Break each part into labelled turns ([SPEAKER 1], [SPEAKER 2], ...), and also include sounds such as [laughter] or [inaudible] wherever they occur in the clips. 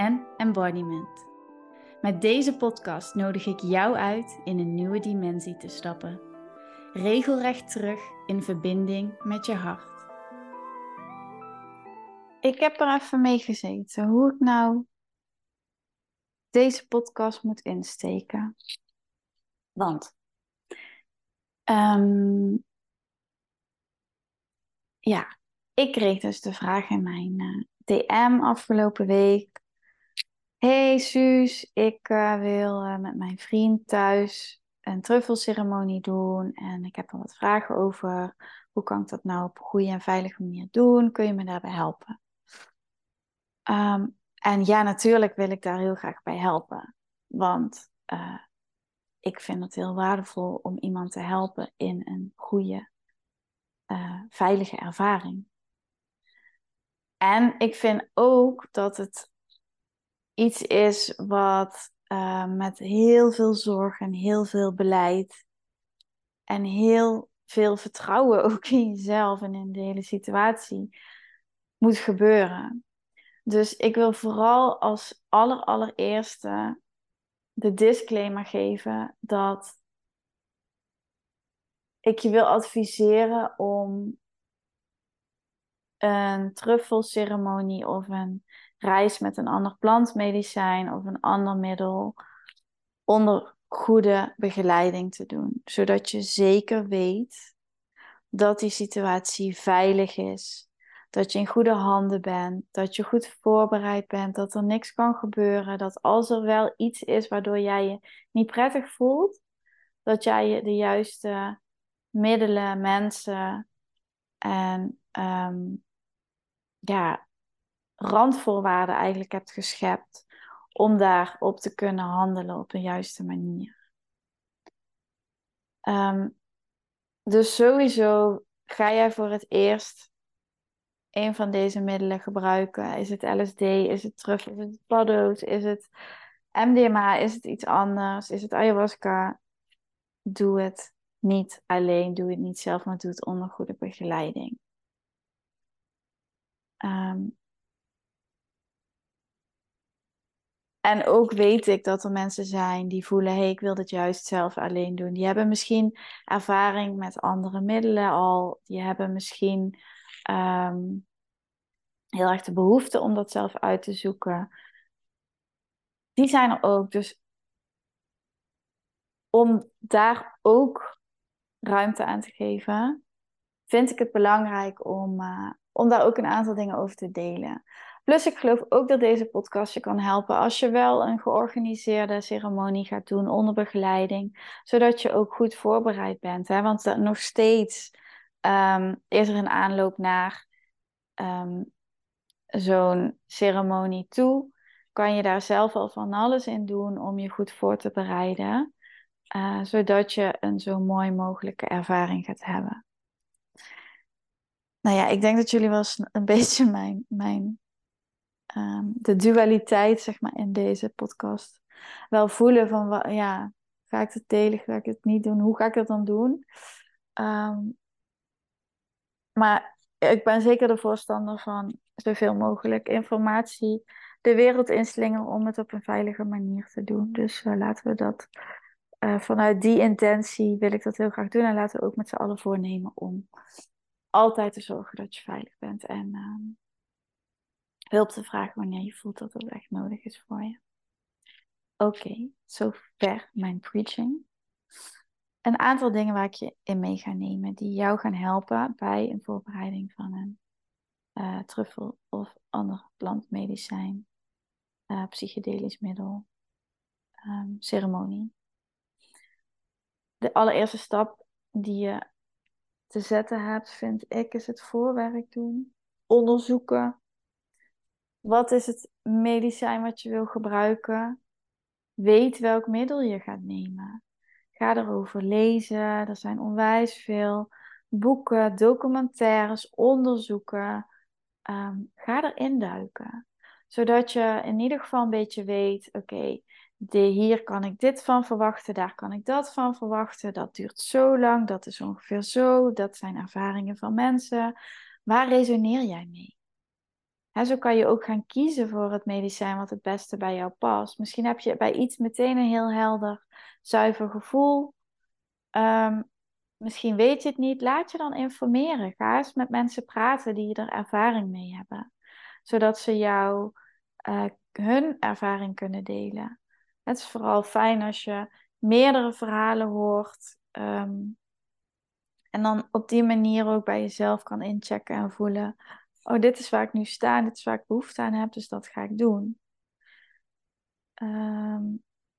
[SPEAKER 1] en embodiment. Met deze podcast nodig ik jou uit in een nieuwe dimensie te stappen. Regelrecht terug in verbinding met je hart. Ik heb er even mee gezeten hoe ik nou deze podcast moet insteken. Want um, ja, ik kreeg dus de vraag in mijn uh, DM afgelopen week Hey Suus, ik uh, wil uh, met mijn vriend thuis een truffelceremonie doen en ik heb er wat vragen over. Hoe kan ik dat nou op een goede en veilige manier doen? Kun je me daarbij helpen? Um, en ja, natuurlijk wil ik daar heel graag bij helpen, want uh, ik vind het heel waardevol om iemand te helpen in een goede, veilige ervaring. En ik vind ook dat het iets is wat uh, met heel veel zorg en heel veel beleid en heel veel vertrouwen [laughs] ook in jezelf en in de hele situatie moet gebeuren. Dus ik wil vooral als aller allereerste de disclaimer geven dat ik je wil adviseren om een truffelceremonie of een reis met een ander plantmedicijn of een ander middel onder goede begeleiding te doen. Zodat je zeker weet dat die situatie veilig is. Dat je in goede handen bent, dat je goed voorbereid bent, dat er niks kan gebeuren, dat als er wel iets is waardoor jij je niet prettig voelt, dat jij de juiste middelen, mensen en um, ja, randvoorwaarden eigenlijk hebt geschept om daarop te kunnen handelen op de juiste manier. Um, dus sowieso ga jij voor het eerst een van deze middelen gebruiken. Is het LSD, is het truffel, is het paddo's, is het MDMA, is het iets anders, is het ayahuasca? Doe het niet alleen, doe het niet zelf, maar doe het onder goede begeleiding. Um, En ook weet ik dat er mensen zijn die voelen: hey, ik wil dit juist zelf alleen doen. Die hebben misschien ervaring met andere middelen al. Die hebben misschien um, heel erg de behoefte om dat zelf uit te zoeken. Die zijn er ook. Dus om daar ook ruimte aan te geven, vind ik het belangrijk om, uh, om daar ook een aantal dingen over te delen. Plus ik geloof ook dat deze podcast je kan helpen als je wel een georganiseerde ceremonie gaat doen onder begeleiding, zodat je ook goed voorbereid bent. Hè? Want nog steeds um, is er een aanloop naar um, zo'n ceremonie toe. Kan je daar zelf al van alles in doen om je goed voor te bereiden, uh, zodat je een zo mooi mogelijke ervaring gaat hebben. Nou ja, ik denk dat jullie wel een [laughs] beetje mijn, mijn Ehm, de dualiteit, zeg maar, in deze podcast wel voelen van, ja, ga ik het delen, ga ik het niet doen, hoe ga ik het dan doen? Ehm, maar ik ben zeker de voorstander van zoveel mogelijk informatie de wereld inslingeren om het op een veilige manier te doen. Dus uh, laten we dat uh, vanuit die intentie wil ik dat heel graag doen. En laten we ook met z'n allen voornemen om altijd te zorgen dat je veilig bent. En uh, hulp te vragen wanneer je voelt dat het echt nodig is voor je. Oké, okay, zover mijn preaching. Een aantal dingen waar ik je in mee ga nemen die jou gaan helpen bij een voorbereiding van een uh, truffel of ander plantmedicijn, uh, psychedelisch middel, um, ceremonie. De allereerste stap die je te zetten hebt, vind ik, is het voorwerk doen. Onderzoeken wat is het medicijn wat je wil gebruiken, weet welk middel je gaat nemen. Ga erover lezen. Er zijn onwijs veel boeken, documentaires, onderzoeken. Ehm, ga erin duiken. Zodat je in ieder geval een beetje weet: oké, hier kan ik dit van verwachten, daar kan ik dat van verwachten. Dat duurt zo lang, dat is ongeveer zo. Dat zijn ervaringen van mensen. Waar resoneer jij mee? Zo kan je ook gaan kiezen voor het medicijn wat het beste bij jou past. Misschien heb je bij iets meteen een heel helder, zuiver gevoel. Ehm, misschien weet je het niet. Laat je dan informeren. Ga eens met mensen praten die er ervaring mee hebben. Zodat ze jou uh, hun ervaring kunnen delen. Het is vooral fijn als je meerdere verhalen hoort. Ehm, en dan op die manier ook bij jezelf kan inchecken en voelen oh, dit is waar ik nu sta, dit is waar ik behoefte aan heb, dus dat ga ik doen. Ehm,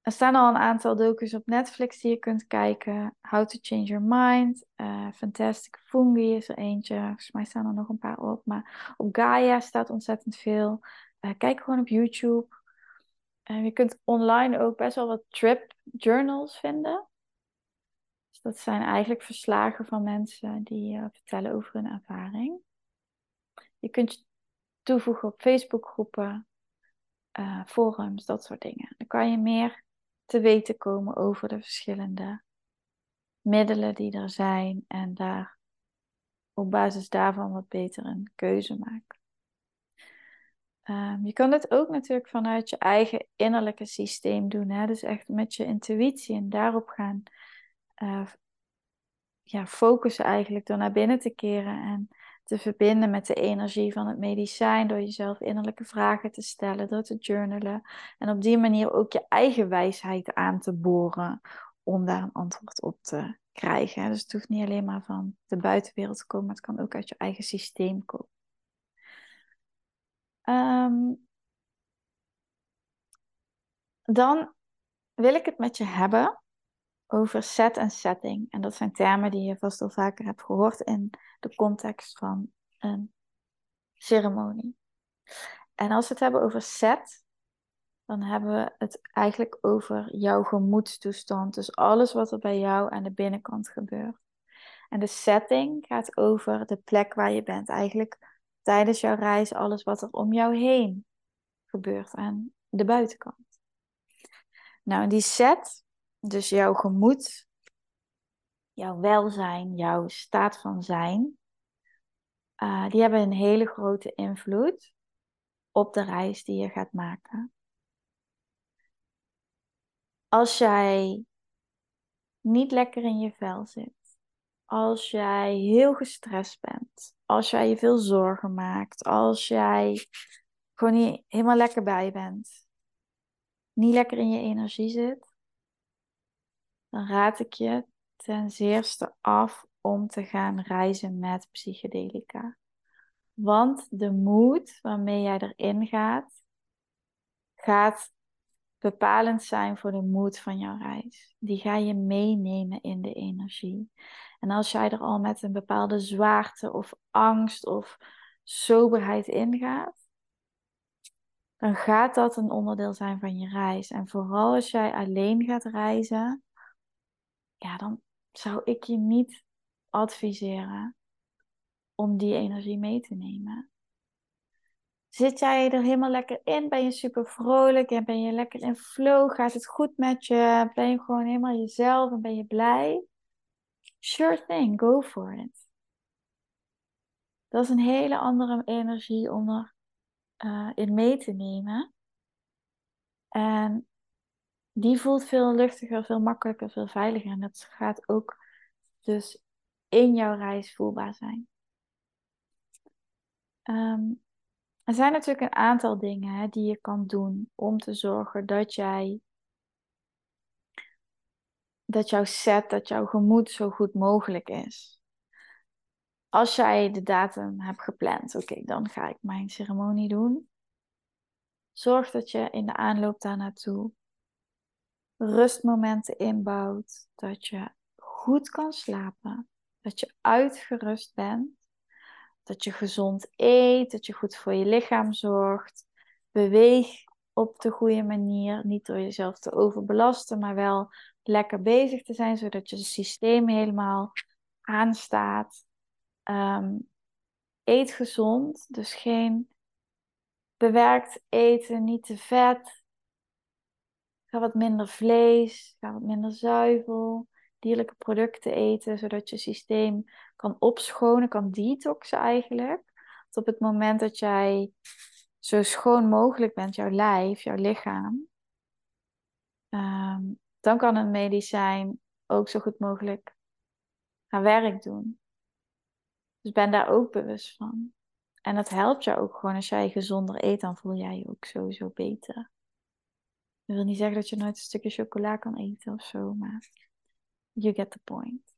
[SPEAKER 1] er staan al een aantal docus op Netflix die je kunt kijken. How to Change Your Mind, uh, Fantastic Fungi is er eentje. Volgens mij staan er nog een paar op, maar op Gaia staat ontzettend veel. Uh, kijk gewoon op YouTube. Uh, je kunt online ook best wel wat trip journals vinden. Dus dat zijn eigenlijk verslagen van mensen die vertellen over hun ervaring. Je kunt je toevoegen op Facebookgroepen, uh, forums, dat soort dingen. Dan kan je meer te weten komen over de verschillende middelen die er zijn en daar op basis daarvan wat beter een keuze maken. Um, je kan dit ook natuurlijk vanuit je eigen innerlijke systeem doen. Hè? Dus echt met je intuïtie en daarop gaan uh, ja, focussen eigenlijk door naar binnen te keren en te verbinden met de energie van het medicijn door jezelf innerlijke vragen te stellen, door te journalen en op die manier ook je eigen wijsheid aan te boren om daar een antwoord op te krijgen. Dus het hoeft niet alleen maar van de buitenwereld te komen, het kan ook uit je eigen systeem komen. Ehm, dan wil ik het met je hebben over set en setting. En dat zijn termen die je vast al vaker hebt gehoord in de context van een ceremonie. En als we het hebben over set, dan hebben we het eigenlijk over jouw gemoedstoestand. Dus alles wat er bij jou aan de binnenkant gebeurt. En de setting gaat over de plek waar je bent. Eigenlijk tijdens jouw reis, alles wat er om jou heen gebeurt aan de buitenkant. Nou, die set, dus jouw gemoed, jouw welzijn, jouw staat van zijn, uh, die hebben een hele grote invloed op de reis die je gaat maken. Als jij niet lekker in je vel zit, als jij heel gestrest bent, als jij je veel zorgen maakt, als jij gewoon niet helemaal lekker bij bent, niet lekker in je energie zit, dan raad ik je ten zeerste af om te gaan reizen met psychedelica. Want de moed waarmee jij erin gaat, gaat bepalend zijn voor de moed van jouw reis. Die ga je meenemen in de energie. En als jij er al met een bepaalde zwaarte of angst of soberheid ingaat, dan gaat dat een onderdeel zijn van je reis. En vooral als jij alleen gaat reizen, ja, dan zou ik je niet adviseren om die energie mee te nemen. Zit jij er helemaal lekker in? Ben je super vrolijk en ben je lekker in flow? Gaat het goed met je? Ben je gewoon helemaal jezelf en ben je blij? Sure thing, go for it. Dat is een hele andere energie om er uh, in mee te nemen. Die voelt veel luchtiger, veel makkelijker, veel veiliger. En dat gaat ook dus in jouw reis voelbaar zijn. Ehm, er zijn natuurlijk een aantal dingen hè, die je kan doen om te zorgen dat jij dat jouw set, dat jouw gemoed zo goed mogelijk is. Als jij de datum hebt gepland, oké, dan ga ik mijn ceremonie doen. Zorg dat je in de aanloop daar naartoe rustmomenten inbouwt, dat je goed kan slapen, dat je uitgerust bent, dat je gezond eet, dat je goed voor je lichaam zorgt, beweeg op de goede manier. Niet door jezelf te overbelasten, maar wel lekker bezig te zijn, zodat je systeem helemaal aanstaat. Um, eet gezond, dus geen bewerkt eten, niet te vet. Ga wat minder vlees, ga wat minder zuivel, dierlijke producten eten, zodat je systeem kan opschonen, kan detoxen eigenlijk. Op het moment dat jij zo schoon mogelijk bent, jouw lijf, jouw lichaam, ehm, dan kan een medicijn ook zo goed mogelijk haar werk doen. Dus ben daar ook bewust van. En dat helpt jou ook gewoon als jij gezonder eet, dan voel jij je ook sowieso beter. Dat wil niet zeggen dat je nooit een stukje chocola kan eten of zo, maar you get the point.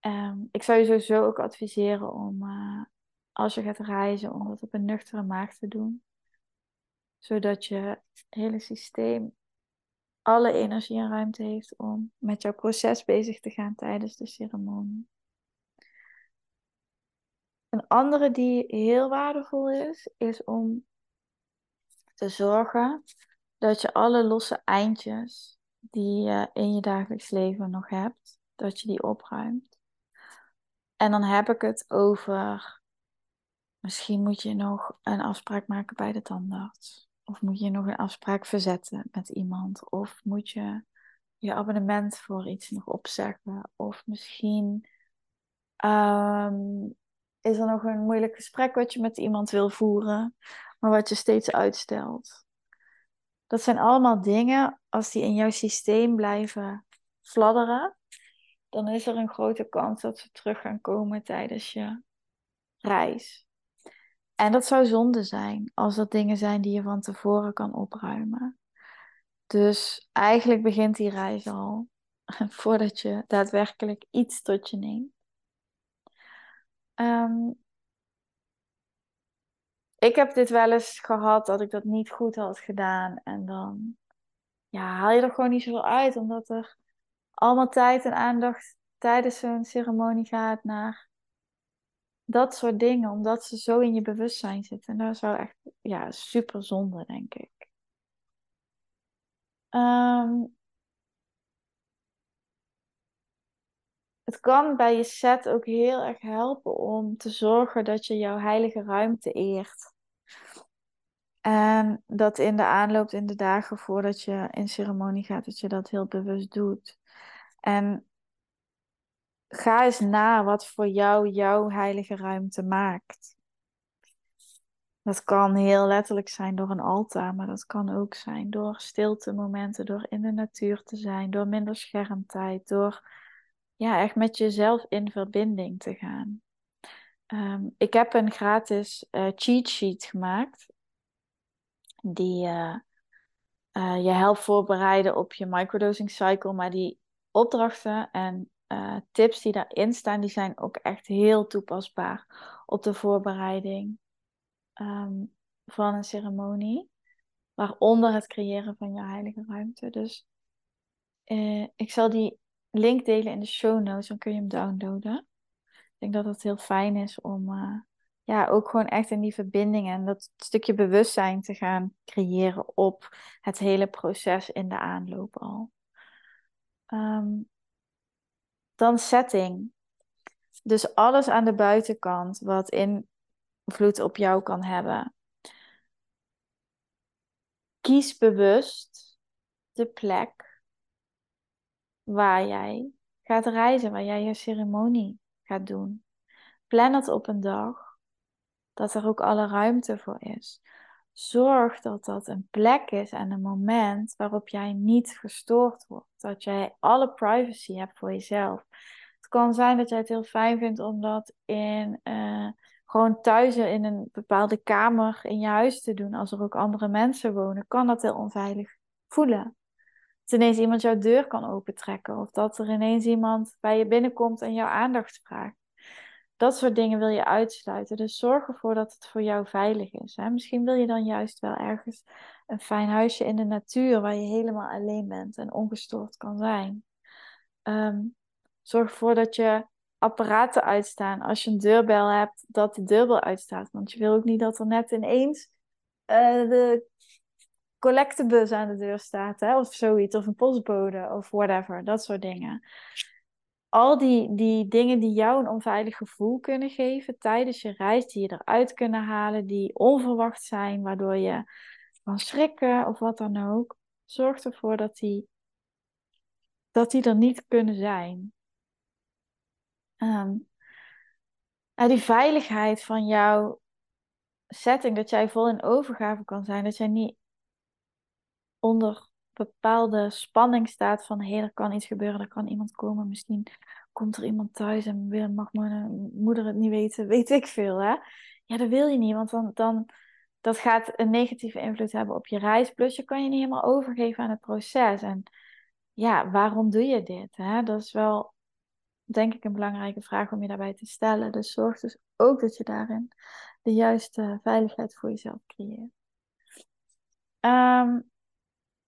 [SPEAKER 1] Ehm, ik zou je sowieso ook adviseren om, uh, als je gaat reizen, om dat op een nuchtere maag te doen. Zodat je hele systeem alle energie en ruimte heeft om met jouw proces bezig te gaan tijdens de ceremonie. Een andere die heel waardevol is, is om te zorgen dat je alle losse eindjes die je in je dagelijks leven nog hebt, dat je die opruimt. En dan heb ik het over, misschien moet je nog een afspraak maken bij de tandarts. Of moet je nog een afspraak verzetten met iemand. Of moet je je abonnement voor iets nog opzeggen. Of misschien um, is er nog een moeilijk gesprek wat je met iemand wil voeren, maar wat je steeds uitstelt. Dat zijn allemaal dingen, als die in jouw systeem blijven fladderen, dan is er een grote kans dat ze terug gaan komen tijdens je reis. En dat zou zonde zijn als dat dingen zijn die je van tevoren kan opruimen. Dus eigenlijk begint die reis al [laughs] voordat je daadwerkelijk iets tot je neemt. Um, ik heb dit wel eens gehad dat ik dat niet goed had gedaan. En dan ja, haal je er gewoon niet zoveel uit, omdat er allemaal tijd en aandacht tijdens zo'n ceremonie gaat naar dat soort dingen, omdat ze zo in je bewustzijn zitten. En dat zou echt ja, super zonde, denk ik. Um, het kan bij je set ook heel erg helpen om te zorgen dat je jouw heilige ruimte eert. En dat in de aanloop in de dagen voordat je in ceremonie gaat, dat je dat heel bewust doet. En ga eens na wat voor jou jouw heilige ruimte maakt. Dat kan heel letterlijk zijn door een altaar, maar dat kan ook zijn door stilte momenten, door in de natuur te zijn, door minder schermtijd, door ja, echt met jezelf in verbinding te gaan. Ehm, ik heb een gratis uh, cheat sheet gemaakt. Die uh, uh, je helpt voorbereiden op je microdosing cycle. Maar die opdrachten en tips die daarin staan, die zijn ook echt heel toepasbaar op de voorbereiding ehm, van een ceremonie. Waaronder het creëren van je heilige ruimte. Dus ik zal die link delen in de show notes, dan kun je hem downloaden. Ik denk dat het heel fijn is om uh, ja, ook gewoon echt in die verbinding en dat stukje bewustzijn te gaan creëren op het hele proces in de aanloop al. Um, dan setting. Dus alles aan de buitenkant wat invloed op jou kan hebben. Kies bewust de plek waar jij gaat reizen, waar jij je ceremonie gaat doen. Plan het op een dag dat er ook alle ruimte voor is. Zorg dat dat een plek is en een moment waarop jij niet gestoord wordt. Dat jij alle privacy hebt voor jezelf. Het kan zijn dat jij het heel fijn vindt om dat in, uh, gewoon thuis in een bepaalde kamer in je huis te doen. Als er ook andere mensen wonen, kan dat heel onveilig voelen dat ineens iemand jouw deur kan opentrekken. Of dat er ineens iemand bij je binnenkomt en jouw aandacht vraagt. Dat soort dingen wil je uitsluiten. Dus zorg ervoor dat het voor jou veilig is. Hè? Misschien wil je dan juist wel ergens een fijn huisje in de natuur waar je helemaal alleen bent en ongestoord kan zijn. Ehm, zorg ervoor dat je apparaten uitstaan. Als je een deurbel hebt, dat de deurbel uitstaat. Want je wil ook niet dat er net ineens uh, de collectebus aan de deur staat, hè, of zoiets, of een postbode, of whatever, dat soort dingen. Al die, die dingen die jou een onveilig gevoel kunnen geven tijdens je reis, die je eruit kunnen halen, die onverwacht zijn, waardoor je kan schrikken of wat dan ook, zorg ervoor dat die, dat die er niet kunnen zijn. Um, die veiligheid van jouw setting, dat jij vol in overgave kan zijn, dat jij niet onder bepaalde spanning staat van hé, hey, er kan iets gebeuren, er kan iemand komen, misschien komt er iemand thuis en mag mijn moeder het niet weten, [laughs] weet ik veel. Hè? Ja, dat wil je niet, want dan, dan dat gaat een negatieve invloed hebben op je reis. Plus je kan je niet helemaal overgeven aan het proces. En ja, waarom doe je dit? Hè? Dat is wel, denk ik, een belangrijke vraag om je daarbij te stellen. Dus zorg dus ook dat je daarin de juiste veiligheid voor jezelf creëert. Um,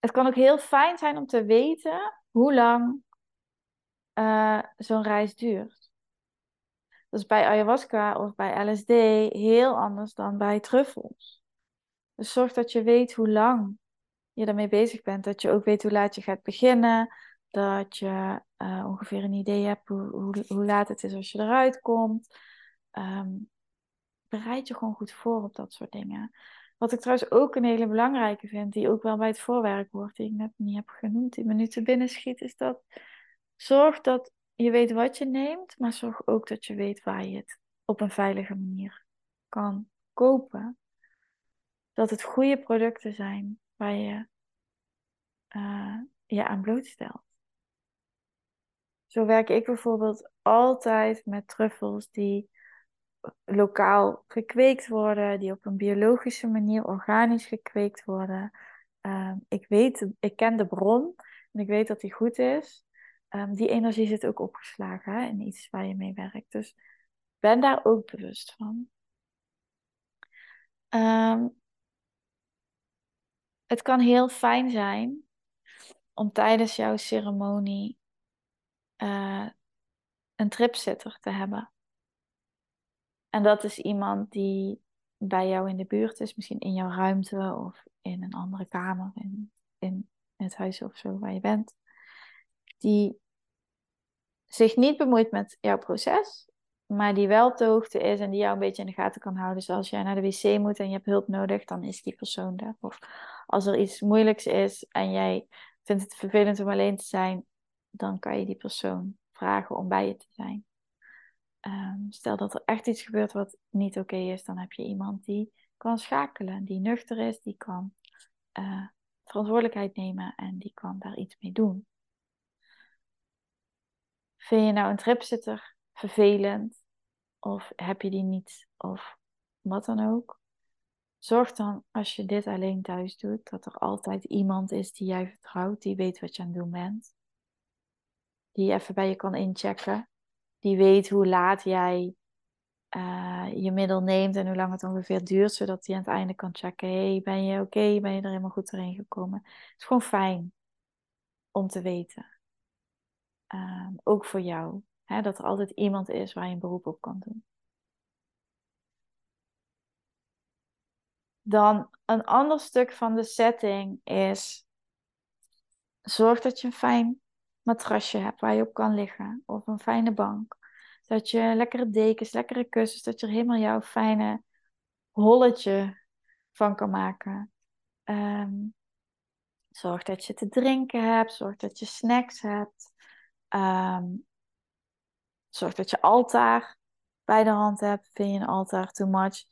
[SPEAKER 1] het kan ook heel fijn zijn om te weten hoe lang uh, zo'n reis duurt. Dat is bij ayahuasca of bij LSD heel anders dan bij truffels. Dus zorg dat je weet hoe lang je daarmee bezig bent. Dat je ook weet hoe laat je gaat beginnen. Dat je uh, ongeveer een idee hebt hoe, hoe, laat het is als je eruit komt. Um, bereid je gewoon goed voor op dat soort dingen. Wat ik trouwens ook een hele belangrijke vind, die ook wel bij het voorwerk hoort, die ik net niet heb genoemd, die me nu te binnen schiet, is dat zorg dat je weet wat je neemt, maar zorg ook dat je weet waar je het op een veilige manier kan kopen. Dat het goede producten zijn waar je uh, je aan blootstelt. Zo werk ik bijvoorbeeld altijd met truffels die lokaal gekweekt worden, die op een biologische manier organisch gekweekt worden. Ehm, ik weet, ik ken de bron en ik weet dat die goed is. Um, die energie zit ook opgeslagen hè, in iets waar je mee werkt. Dus ben daar ook bewust van. Um, het kan heel fijn zijn om tijdens jouw ceremonie uh, een tripsitter te hebben. En dat is iemand die bij jou in de buurt is, misschien in jouw ruimte of in een andere kamer, in, in het huis of zo waar je bent. Die zich niet bemoeit met jouw proces, maar die wel op de hoogte is en die jou een beetje in de gaten kan houden. Dus als jij naar de wc moet en je hebt hulp nodig, dan is die persoon daar. Of als er iets moeilijks is en jij vindt het vervelend om alleen te zijn, dan kan je die persoon vragen om bij je te zijn. Ehm, stel dat er echt iets gebeurt wat niet oké is, dan heb je iemand die kan schakelen, die nuchter is, die kan uh, verantwoordelijkheid nemen en die kan daar iets mee doen. Vind je nou een tripzitter vervelend of heb je die niet of wat dan ook? Zorg dan als je dit alleen thuis doet dat er altijd iemand is die jij vertrouwt, die weet wat je aan het doen bent. Die even bij je kan inchecken die weet hoe laat jij uh, je middel neemt en hoe lang het ongeveer duurt, zodat hij aan het einde kan checken: hey, ben je oké? Ben je er helemaal goed erin gekomen? Het is gewoon fijn om te weten. Uh, ook voor jou, hè, dat er altijd iemand is waar je een beroep op kan doen. Dan een ander stuk van de setting is: zorg dat je een fijn matrasje hebt waar je op kan liggen. Of een fijne bank. Dat je lekkere dekens, lekkere kussens, dat je er helemaal jouw fijne holletje van kan maken. Um, zorg dat je te drinken hebt. Zorg dat je snacks hebt. Um, zorg dat je altaar bij de hand hebt. Vind je een altaar too much?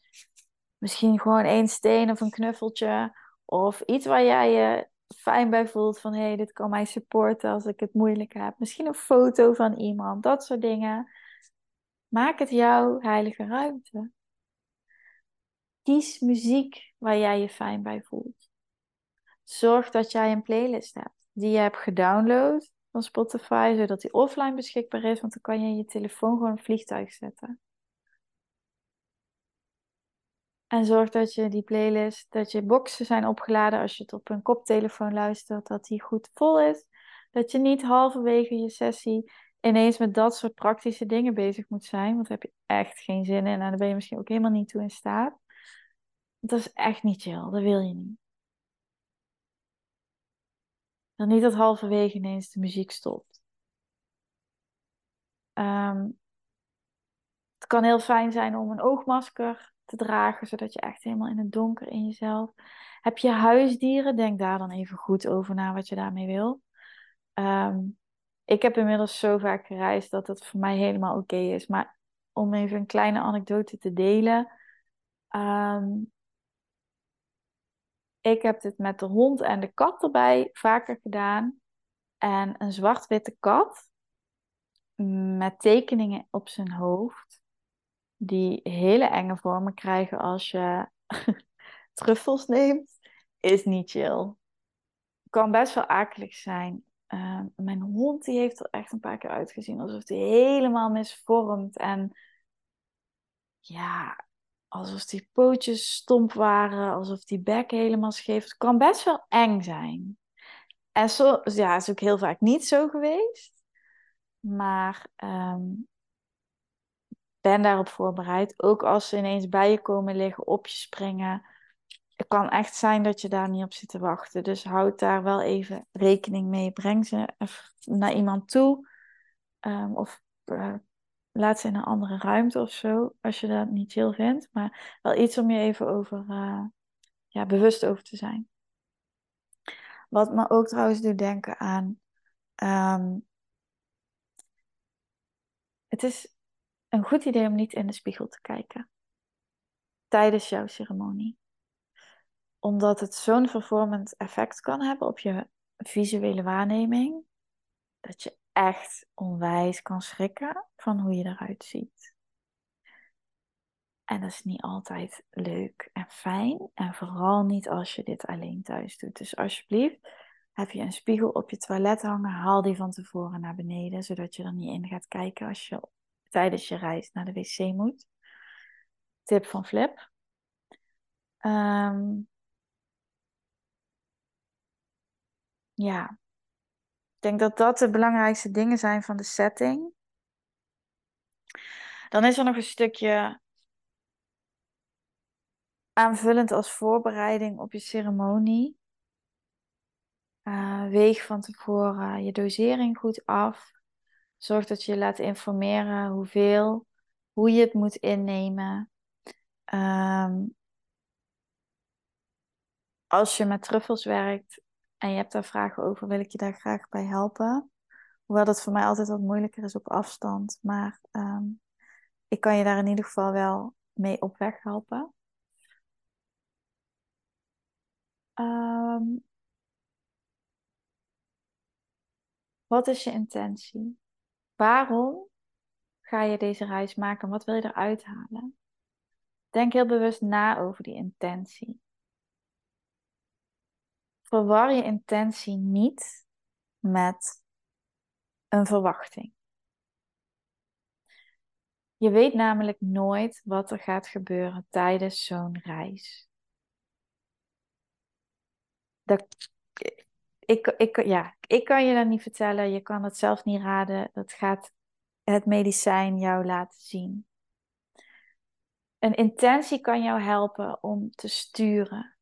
[SPEAKER 1] Misschien gewoon één steen of een knuffeltje. Of iets waar jij je fijn bij voelt van hey, dit kan mij supporten als ik het moeilijk heb. Misschien een foto van iemand, dat soort dingen. Maak het jouw heilige ruimte. Kies muziek waar jij je fijn bij voelt. Zorg dat jij een playlist hebt die je hebt gedownload van Spotify, zodat die offline beschikbaar is, want dan kan je je telefoon gewoon een vliegtuig zetten. En zorg dat je die playlist, dat je boxen zijn opgeladen als je het op een koptelefoon luistert, dat die goed vol is. Dat je niet halverwege je sessie ineens met dat soort praktische dingen bezig moet zijn, want daar heb je echt geen zin in en daar ben je misschien ook helemaal niet toe in staat. Dat is echt niet chill, dat wil je niet. Dan niet dat halverwege ineens de muziek stopt. Ehm, het kan heel fijn zijn om een oogmasker te dragen, zodat je echt helemaal in het donker in jezelf. Heb je huisdieren? Denk daar dan even goed over na wat je daarmee wil. Ehm, ik heb inmiddels zo vaak gereisd dat het voor mij helemaal oké is. Maar om even een kleine anekdote te delen. Ehm, ik heb dit met de hond en de kat erbij vaker gedaan. En een zwart-witte kat met tekeningen op zijn hoofd, die hele enge vormen krijgen als je [laughs] truffels neemt, is niet chill. Kan best wel akelig zijn. Ehm, mijn hond die heeft er echt een paar keer uitgezien alsof hij helemaal misvormd en ja, alsof die pootjes stomp waren, alsof die bek helemaal scheef. Het kan best wel eng zijn. En zo, ja, is ook heel vaak niet zo geweest. Maar um, ben daarop voorbereid. Ook als ze ineens bij je komen liggen, op je springen. Het kan echt zijn dat je daar niet op zit te wachten. Dus houd daar wel even rekening mee. Breng ze naar iemand toe. Um, of uh, laat ze in een andere ruimte of zo. Als je dat niet chill vindt. Maar wel iets om je even over, uh, ja, bewust over te zijn. Wat me ook trouwens doet denken aan. Um, het is een goed idee om niet in de spiegel te kijken tijdens jouw ceremonie. Omdat het zo'n vervormend effect kan hebben op je visuele waarneming, dat je echt onwijs kan schrikken van hoe je eruit ziet. En dat is niet altijd leuk en fijn. En vooral niet als je dit alleen thuis doet. Dus alsjeblieft, heb je een spiegel op je toilet hangen, haal die van tevoren naar beneden, zodat je er niet in gaat kijken als je tijdens je reis naar de wc moet. Tip van Flip. Um, ja, ik denk dat dat de belangrijkste dingen zijn van de setting. Dan is er nog een stukje aanvullend als voorbereiding op je ceremonie. Uh, weeg van tevoren je dosering goed af. Zorg dat je je laat informeren hoeveel, hoe je het moet innemen. Um, als je met truffels werkt en je hebt daar vragen over, wil ik je daar graag bij helpen. Hoewel dat voor mij altijd wat moeilijker is op afstand. Maar um, ik kan je daar in ieder geval wel mee op weg helpen. Um, wat is je intentie? Waarom ga je deze reis maken? Wat wil je eruit halen? Denk heel bewust na over die intentie. Verwar je intentie niet met een verwachting. Je weet namelijk nooit wat er gaat gebeuren tijdens zo'n reis. Dat, ik, ik, ja, ik kan je dat niet vertellen, je kan het zelf niet raden. Dat gaat het medicijn jou laten zien. Een intentie kan jou helpen om te sturen,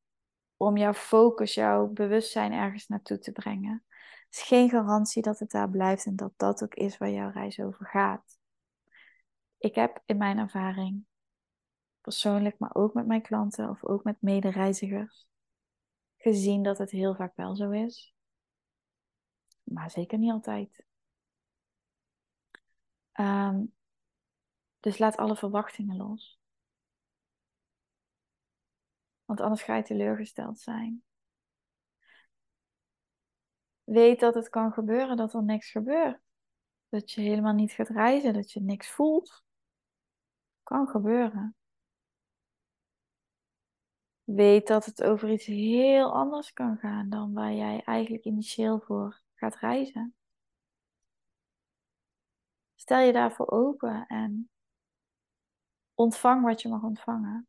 [SPEAKER 1] om jouw focus, jouw bewustzijn ergens naartoe te brengen. Het is geen garantie dat het daar blijft en dat dat ook is waar jouw reis over gaat. Ik heb in mijn ervaring, persoonlijk, maar ook met mijn klanten of ook met medereizigers, gezien dat het heel vaak wel zo is. Maar zeker niet altijd. Um, dus laat alle verwachtingen los. Want anders ga je teleurgesteld zijn. Weet dat het kan gebeuren dat er niks gebeurt. Dat je helemaal niet gaat reizen, dat je niks voelt. Kan gebeuren. Weet dat het over iets heel anders kan gaan dan waar jij eigenlijk initieel voor gaat reizen. Stel je daarvoor open en ontvang wat je mag ontvangen.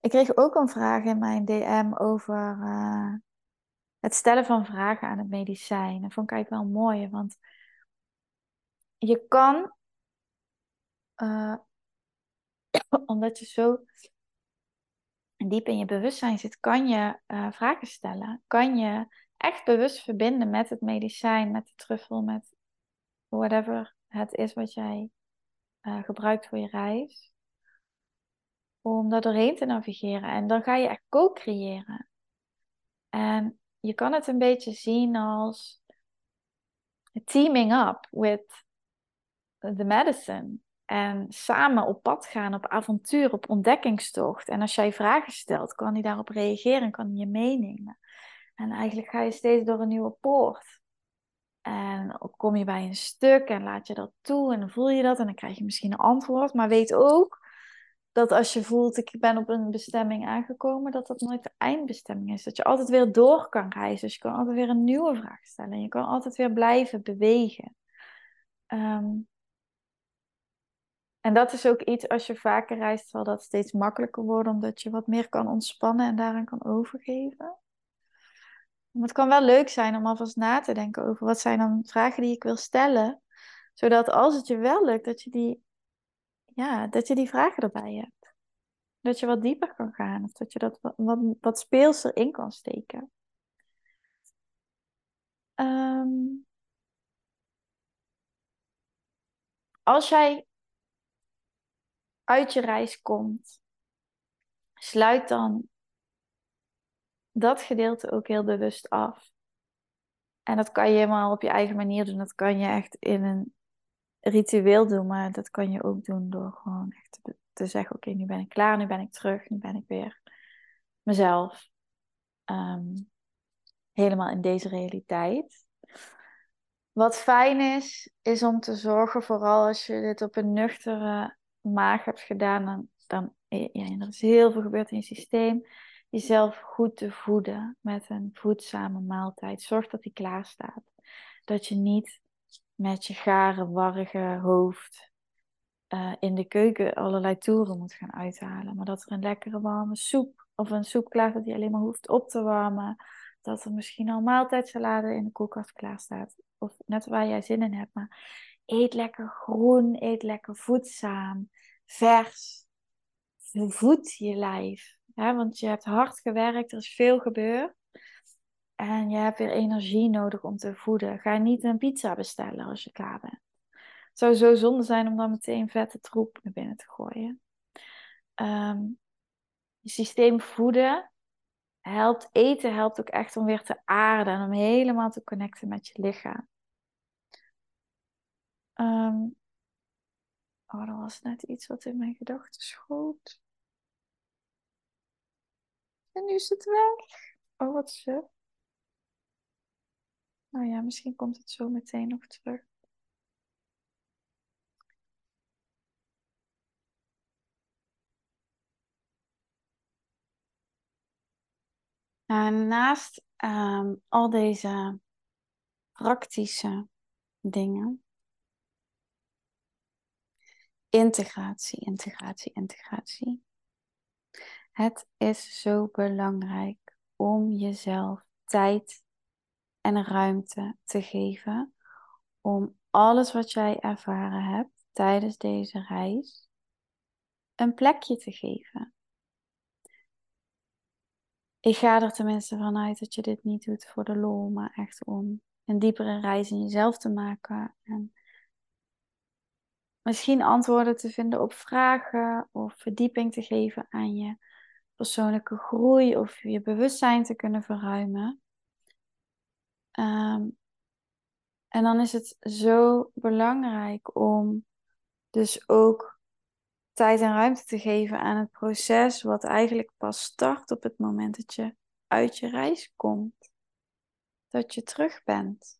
[SPEAKER 1] Ik kreeg ook een vraag in mijn DM over uh, het stellen van vragen aan het medicijn. Dat vond ik eigenlijk wel mooi, want je kan uh, [coughs] Omdat je zo diep in je bewustzijn zit, kan je uh, vragen stellen. Kan je echt bewust verbinden met het medicijn, met de truffel, met whatever het is wat jij uh, gebruikt voor je reis. Om daar doorheen te navigeren. En dan ga je echt co-creëren. En je kan het een beetje zien als teaming up with the medicine. En samen op pad gaan, op avontuur, op ontdekkingstocht. En als jij vragen stelt, kan hij daarop reageren en kan hij je meenemen. En eigenlijk ga je steeds door een nieuwe poort. En kom je bij een stuk en laat je dat toe en dan voel je dat en dan krijg je misschien een antwoord. Maar weet ook dat als je voelt, ik ben op een bestemming aangekomen, dat dat nooit de eindbestemming is. Dat je altijd weer door kan reizen. Dus je kan altijd weer een nieuwe vraag stellen. En je kan altijd weer blijven bewegen. Ehm, en dat is ook iets, als je vaker reist, zal dat steeds makkelijker worden, omdat je wat meer kan ontspannen en daaraan kan overgeven. Het kan wel leuk zijn om alvast na te denken over wat zijn dan vragen die ik wil stellen, zodat als het je wel lukt, dat je die, ja, dat je die vragen erbij hebt. Dat je wat dieper kan gaan, of dat je dat wat, wat, wat speelser in kan steken. Ehm, als jij uit je reis komt, sluit dan dat gedeelte ook heel bewust af. En dat kan je helemaal op je eigen manier doen. Dat kan je echt in een ritueel doen, maar dat kan je ook doen door gewoon echt te, zeggen: Oké, nu ben ik klaar, nu ben ik terug, nu ben ik weer mezelf. Ehm, helemaal in deze realiteit. Wat fijn is, is om te zorgen, vooral als je dit op een nuchtere maag hebt gedaan, dan, dan ja, er is heel veel gebeurd in je systeem. Jezelf goed te voeden met een voedzame maaltijd. Zorg dat die klaar staat. Dat je niet met je gare, warrige hoofd uh, in de keuken allerlei toeren moet gaan uithalen. Maar dat er een lekkere warme soep of een soep klaar staat die alleen maar hoeft op te warmen. Dat er misschien al maaltijdsalade in de koelkast klaar staat. Of net waar jij zin in hebt. Maar eet lekker groen, eet lekker voedzaam, vers. Voed je lijf. Ja, want je hebt hard gewerkt, er is veel gebeurd. En je hebt weer energie nodig om te voeden. Ga niet een pizza bestellen als je klaar bent. Het zou zo zonde zijn om dan meteen vette troep naar binnen te gooien. Ehm, je systeem voeden helpt, eten helpt ook echt om weer te aarden en om helemaal te connecten met je lichaam. Um, oh, er was net iets wat in mijn gedachten schoot. En nu is het weg. Oh, wat suf. Nou ja, misschien komt het zo meteen nog terug. naast ehm, al deze praktische dingen, integratie, integratie, integratie. Het is zo belangrijk om jezelf tijd en ruimte te geven om alles wat jij ervaren hebt tijdens deze reis een plekje te geven. Ik ga er tenminste vanuit dat je dit niet doet voor de lol, maar echt om een diepere reis in jezelf te maken en misschien antwoorden te vinden op vragen of verdieping te geven aan je persoonlijke groei of je bewustzijn te kunnen verruimen. Ehm, en dan is het zo belangrijk om dus ook tijd en ruimte te geven aan het proces, wat eigenlijk pas start op het moment dat je uit je reis komt. Dat je terug bent.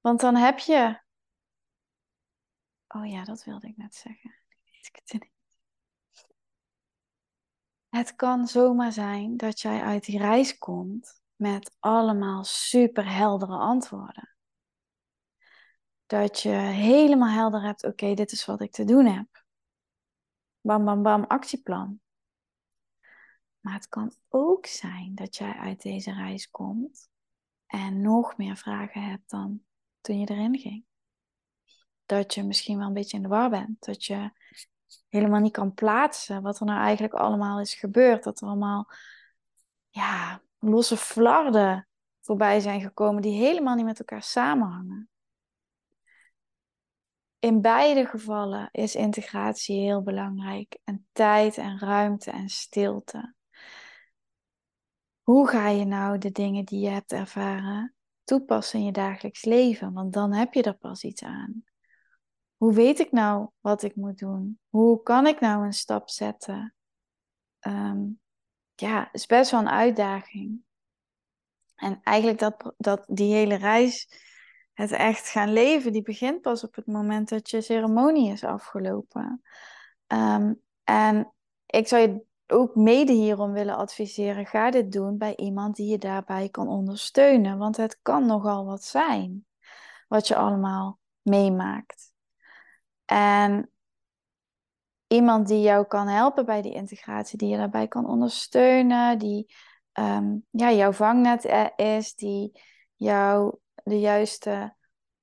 [SPEAKER 1] Want dan heb je. Oh ja, dat wilde ik net zeggen. Ik het. Het kan zomaar zijn dat jij uit die reis komt met allemaal super heldere antwoorden. Dat je helemaal helder hebt, oké, dit is wat ik te doen heb. Bam, bam, bam, actieplan. Maar het kan ook zijn dat jij uit deze reis komt en nog meer vragen hebt dan toen je erin ging. Dat je misschien wel een beetje in de war bent. Dat je helemaal niet kan plaatsen wat er nou eigenlijk allemaal is gebeurd. Dat er allemaal ja, losse flarden voorbij zijn gekomen die helemaal niet met elkaar samenhangen. In beide gevallen is integratie heel belangrijk en tijd en ruimte en stilte. Hoe ga je nou de dingen die je hebt ervaren toepassen in je dagelijks leven? Want dan heb je er pas iets aan. Hoe weet ik nou wat ik moet doen? Hoe kan ik nou een stap zetten? Um, ja, is best wel een uitdaging. En eigenlijk dat, dat die hele reis, het echt gaan leven, die begint pas op het moment dat je ceremonie is afgelopen. Um, en ik zou je ook mede hierom willen adviseren, ga dit doen bij iemand die je daarbij kan ondersteunen. Want het kan nogal wat zijn wat je allemaal meemaakt. En iemand die jou kan helpen bij die integratie, die je daarbij kan ondersteunen, die um, ja, jouw vangnet is, die jou de juiste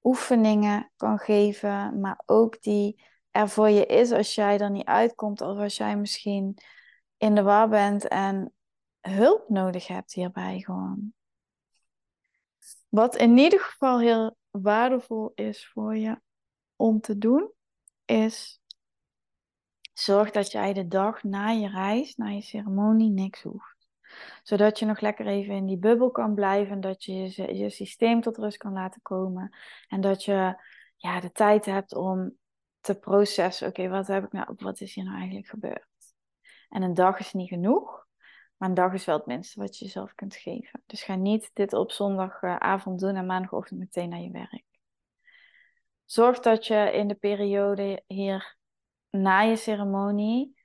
[SPEAKER 1] oefeningen kan geven, maar ook die er voor je is als jij er niet uitkomt of als jij misschien in de war bent en hulp nodig hebt hierbij gewoon. Wat in ieder geval heel waardevol is voor je om te doen, is zorg dat jij de dag na je reis, na je ceremonie, niks hoeft. Zodat je nog lekker even in die bubbel kan blijven, dat je je, je systeem tot rust kan laten komen en dat je ja, de tijd hebt om te processen. Oké, wat heb ik nou, wat is hier nou eigenlijk gebeurd? En een dag is niet genoeg, maar een dag is wel het minste wat je jezelf kunt geven. Dus ga niet dit op zondagavond doen en maandagochtend meteen naar je werk. Zorg dat je in de periode hier na je ceremonie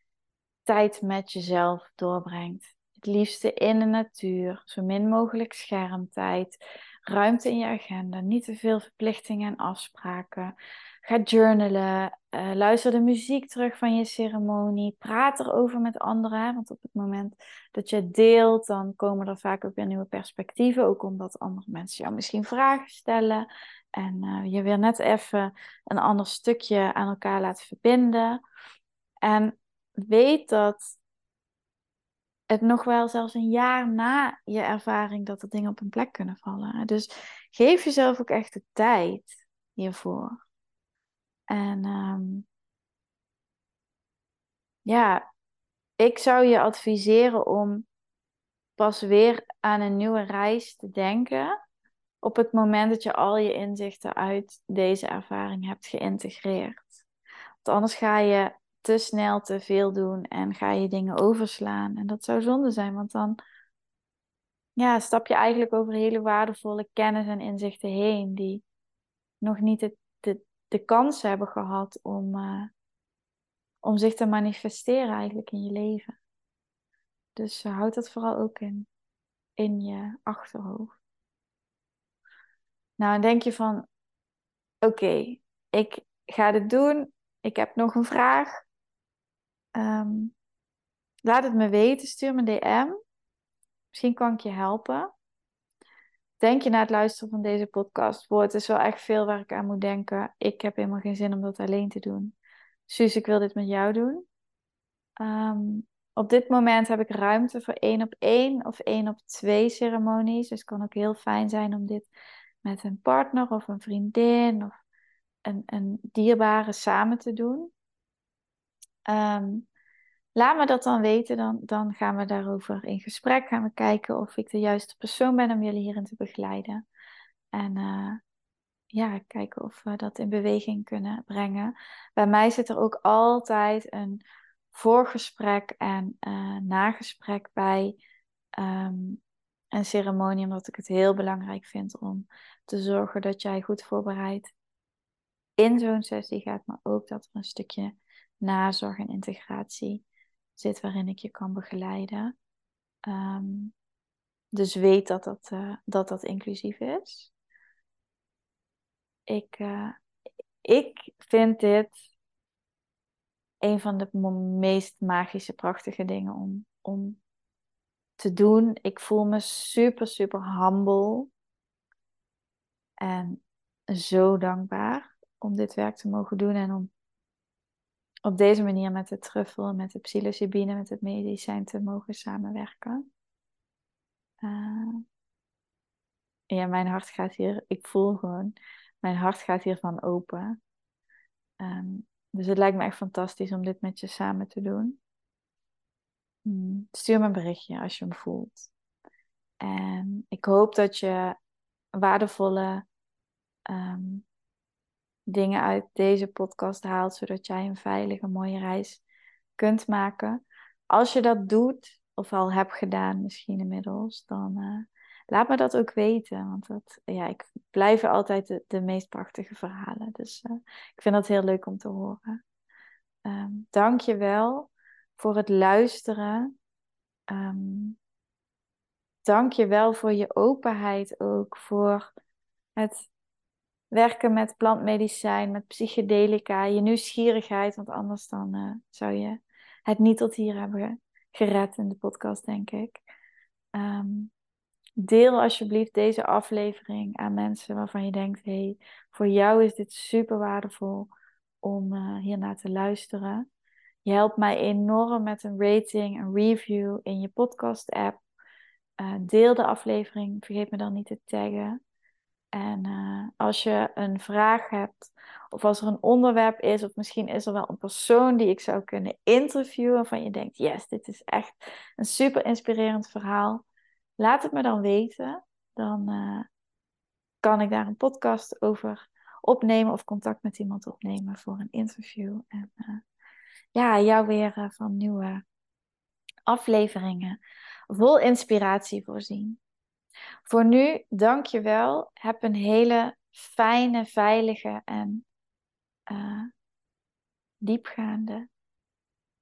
[SPEAKER 1] tijd met jezelf doorbrengt. Het liefste in de natuur, zo min mogelijk schermtijd, ruimte in je agenda, niet te veel verplichtingen en afspraken. Ga journalen, uh, luister de muziek terug van je ceremonie, praat erover met anderen. Want op het moment dat je deelt, dan komen er vaak ook weer nieuwe perspectieven. Ook omdat andere mensen jou misschien vragen stellen. En uh, je weer net even een ander stukje aan elkaar laat verbinden. En weet dat het nog wel zelfs een jaar na je ervaring dat er dingen op een plek kunnen vallen. Dus geef jezelf ook echt de tijd hiervoor. En um, ja, ik zou je adviseren om pas weer aan een nieuwe reis te denken op het moment dat je al je inzichten uit deze ervaring hebt geïntegreerd. Want anders ga je te snel te veel doen en ga je dingen overslaan. En dat zou zonde zijn, want dan ja, stap je eigenlijk over hele waardevolle kennis en inzichten heen die nog niet de, de, de kans hebben gehad om, uh, om zich te manifesteren eigenlijk in je leven. Dus uh, houd dat vooral ook in, in je achterhoofd. Nou, denk je van, oké, ik ga dit doen. Ik heb nog een vraag. Um, laat het me weten. Stuur me een DM. Misschien kan ik je helpen. Denk je na het luisteren van deze podcast, voor het is wel echt veel waar ik aan moet denken. Ik heb helemaal geen zin om dat alleen te doen. Suus, ik wil dit met jou doen. Um, op dit moment heb ik ruimte voor één op één of één op twee ceremonies. Dus het kan ook heel fijn zijn om dit met een partner of een vriendin of een, een dierbare samen te doen. Um, laat me dat dan weten, dan, dan gaan we daarover in gesprek. Gaan we kijken of ik de juiste persoon ben om jullie hierin te begeleiden. En uh, ja, kijken of we dat in beweging kunnen brengen. Bij mij zit er ook altijd een voorgesprek en uh, nagesprek bij um, een ceremonie, omdat ik het heel belangrijk vind om te zorgen dat jij goed voorbereid in zo'n sessie gaat, maar ook dat er een stukje nazorg en integratie zit waarin ik je kan begeleiden. Um, dus weet dat dat, uh, dat, dat inclusief is. Ik, uh, ik vind dit een van de meest magische, prachtige dingen om, om te doen. Ik voel me super, super humble. En zo dankbaar om dit werk te mogen doen en om op deze manier met de truffel, met de psilocybine, met het medicijn te mogen samenwerken. Uh, ja, mijn hart gaat hier, ik voel gewoon, mijn hart gaat hiervan open. Ehm, dus het lijkt me echt fantastisch om dit met je samen te doen. Hmm, stuur me een berichtje als je hem voelt. En ik hoop dat je waardevolle ehm, dingen uit deze podcast haalt, zodat jij een veilige, mooie reis kunt maken. Als je dat doet, of al hebt gedaan misschien inmiddels, dan uh, laat me dat ook weten. Want dat, ja, ik blijf altijd de, meest prachtige verhalen. Dus uh, ik vind dat heel leuk om te horen. Um, Dank je wel voor het luisteren. Um, Dank je wel voor je openheid ook. Voor het werken met plantmedicijn, met psychedelica. Je nieuwsgierigheid. Want anders dan uh, zou je het niet tot hier hebben gered in de podcast, denk ik. Um, deel alsjeblieft deze aflevering aan mensen waarvan je denkt: hey, voor jou is dit super waardevol om uh, hiernaar te luisteren. Je helpt mij enorm met een rating, een review in je podcast-app. Uh, deel de aflevering, vergeet me dan niet te taggen. En uh, als je een vraag hebt, of als er een onderwerp is, of misschien is er wel een persoon die ik zou kunnen interviewen, waarvan je denkt: yes, dit is echt een super inspirerend verhaal. Laat het me dan weten. Dan uh, kan ik daar een podcast over opnemen of contact met iemand opnemen voor een interview. En ja, jou weer uh, van nieuwe afleveringen vol inspiratie voorzien. Voor nu, dank je wel. Heb een hele fijne, veilige en diepgaande,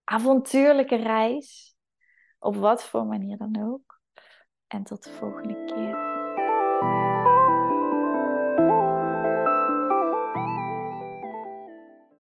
[SPEAKER 1] avontuurlijke reis. Op wat voor manier dan ook. En tot de volgende keer.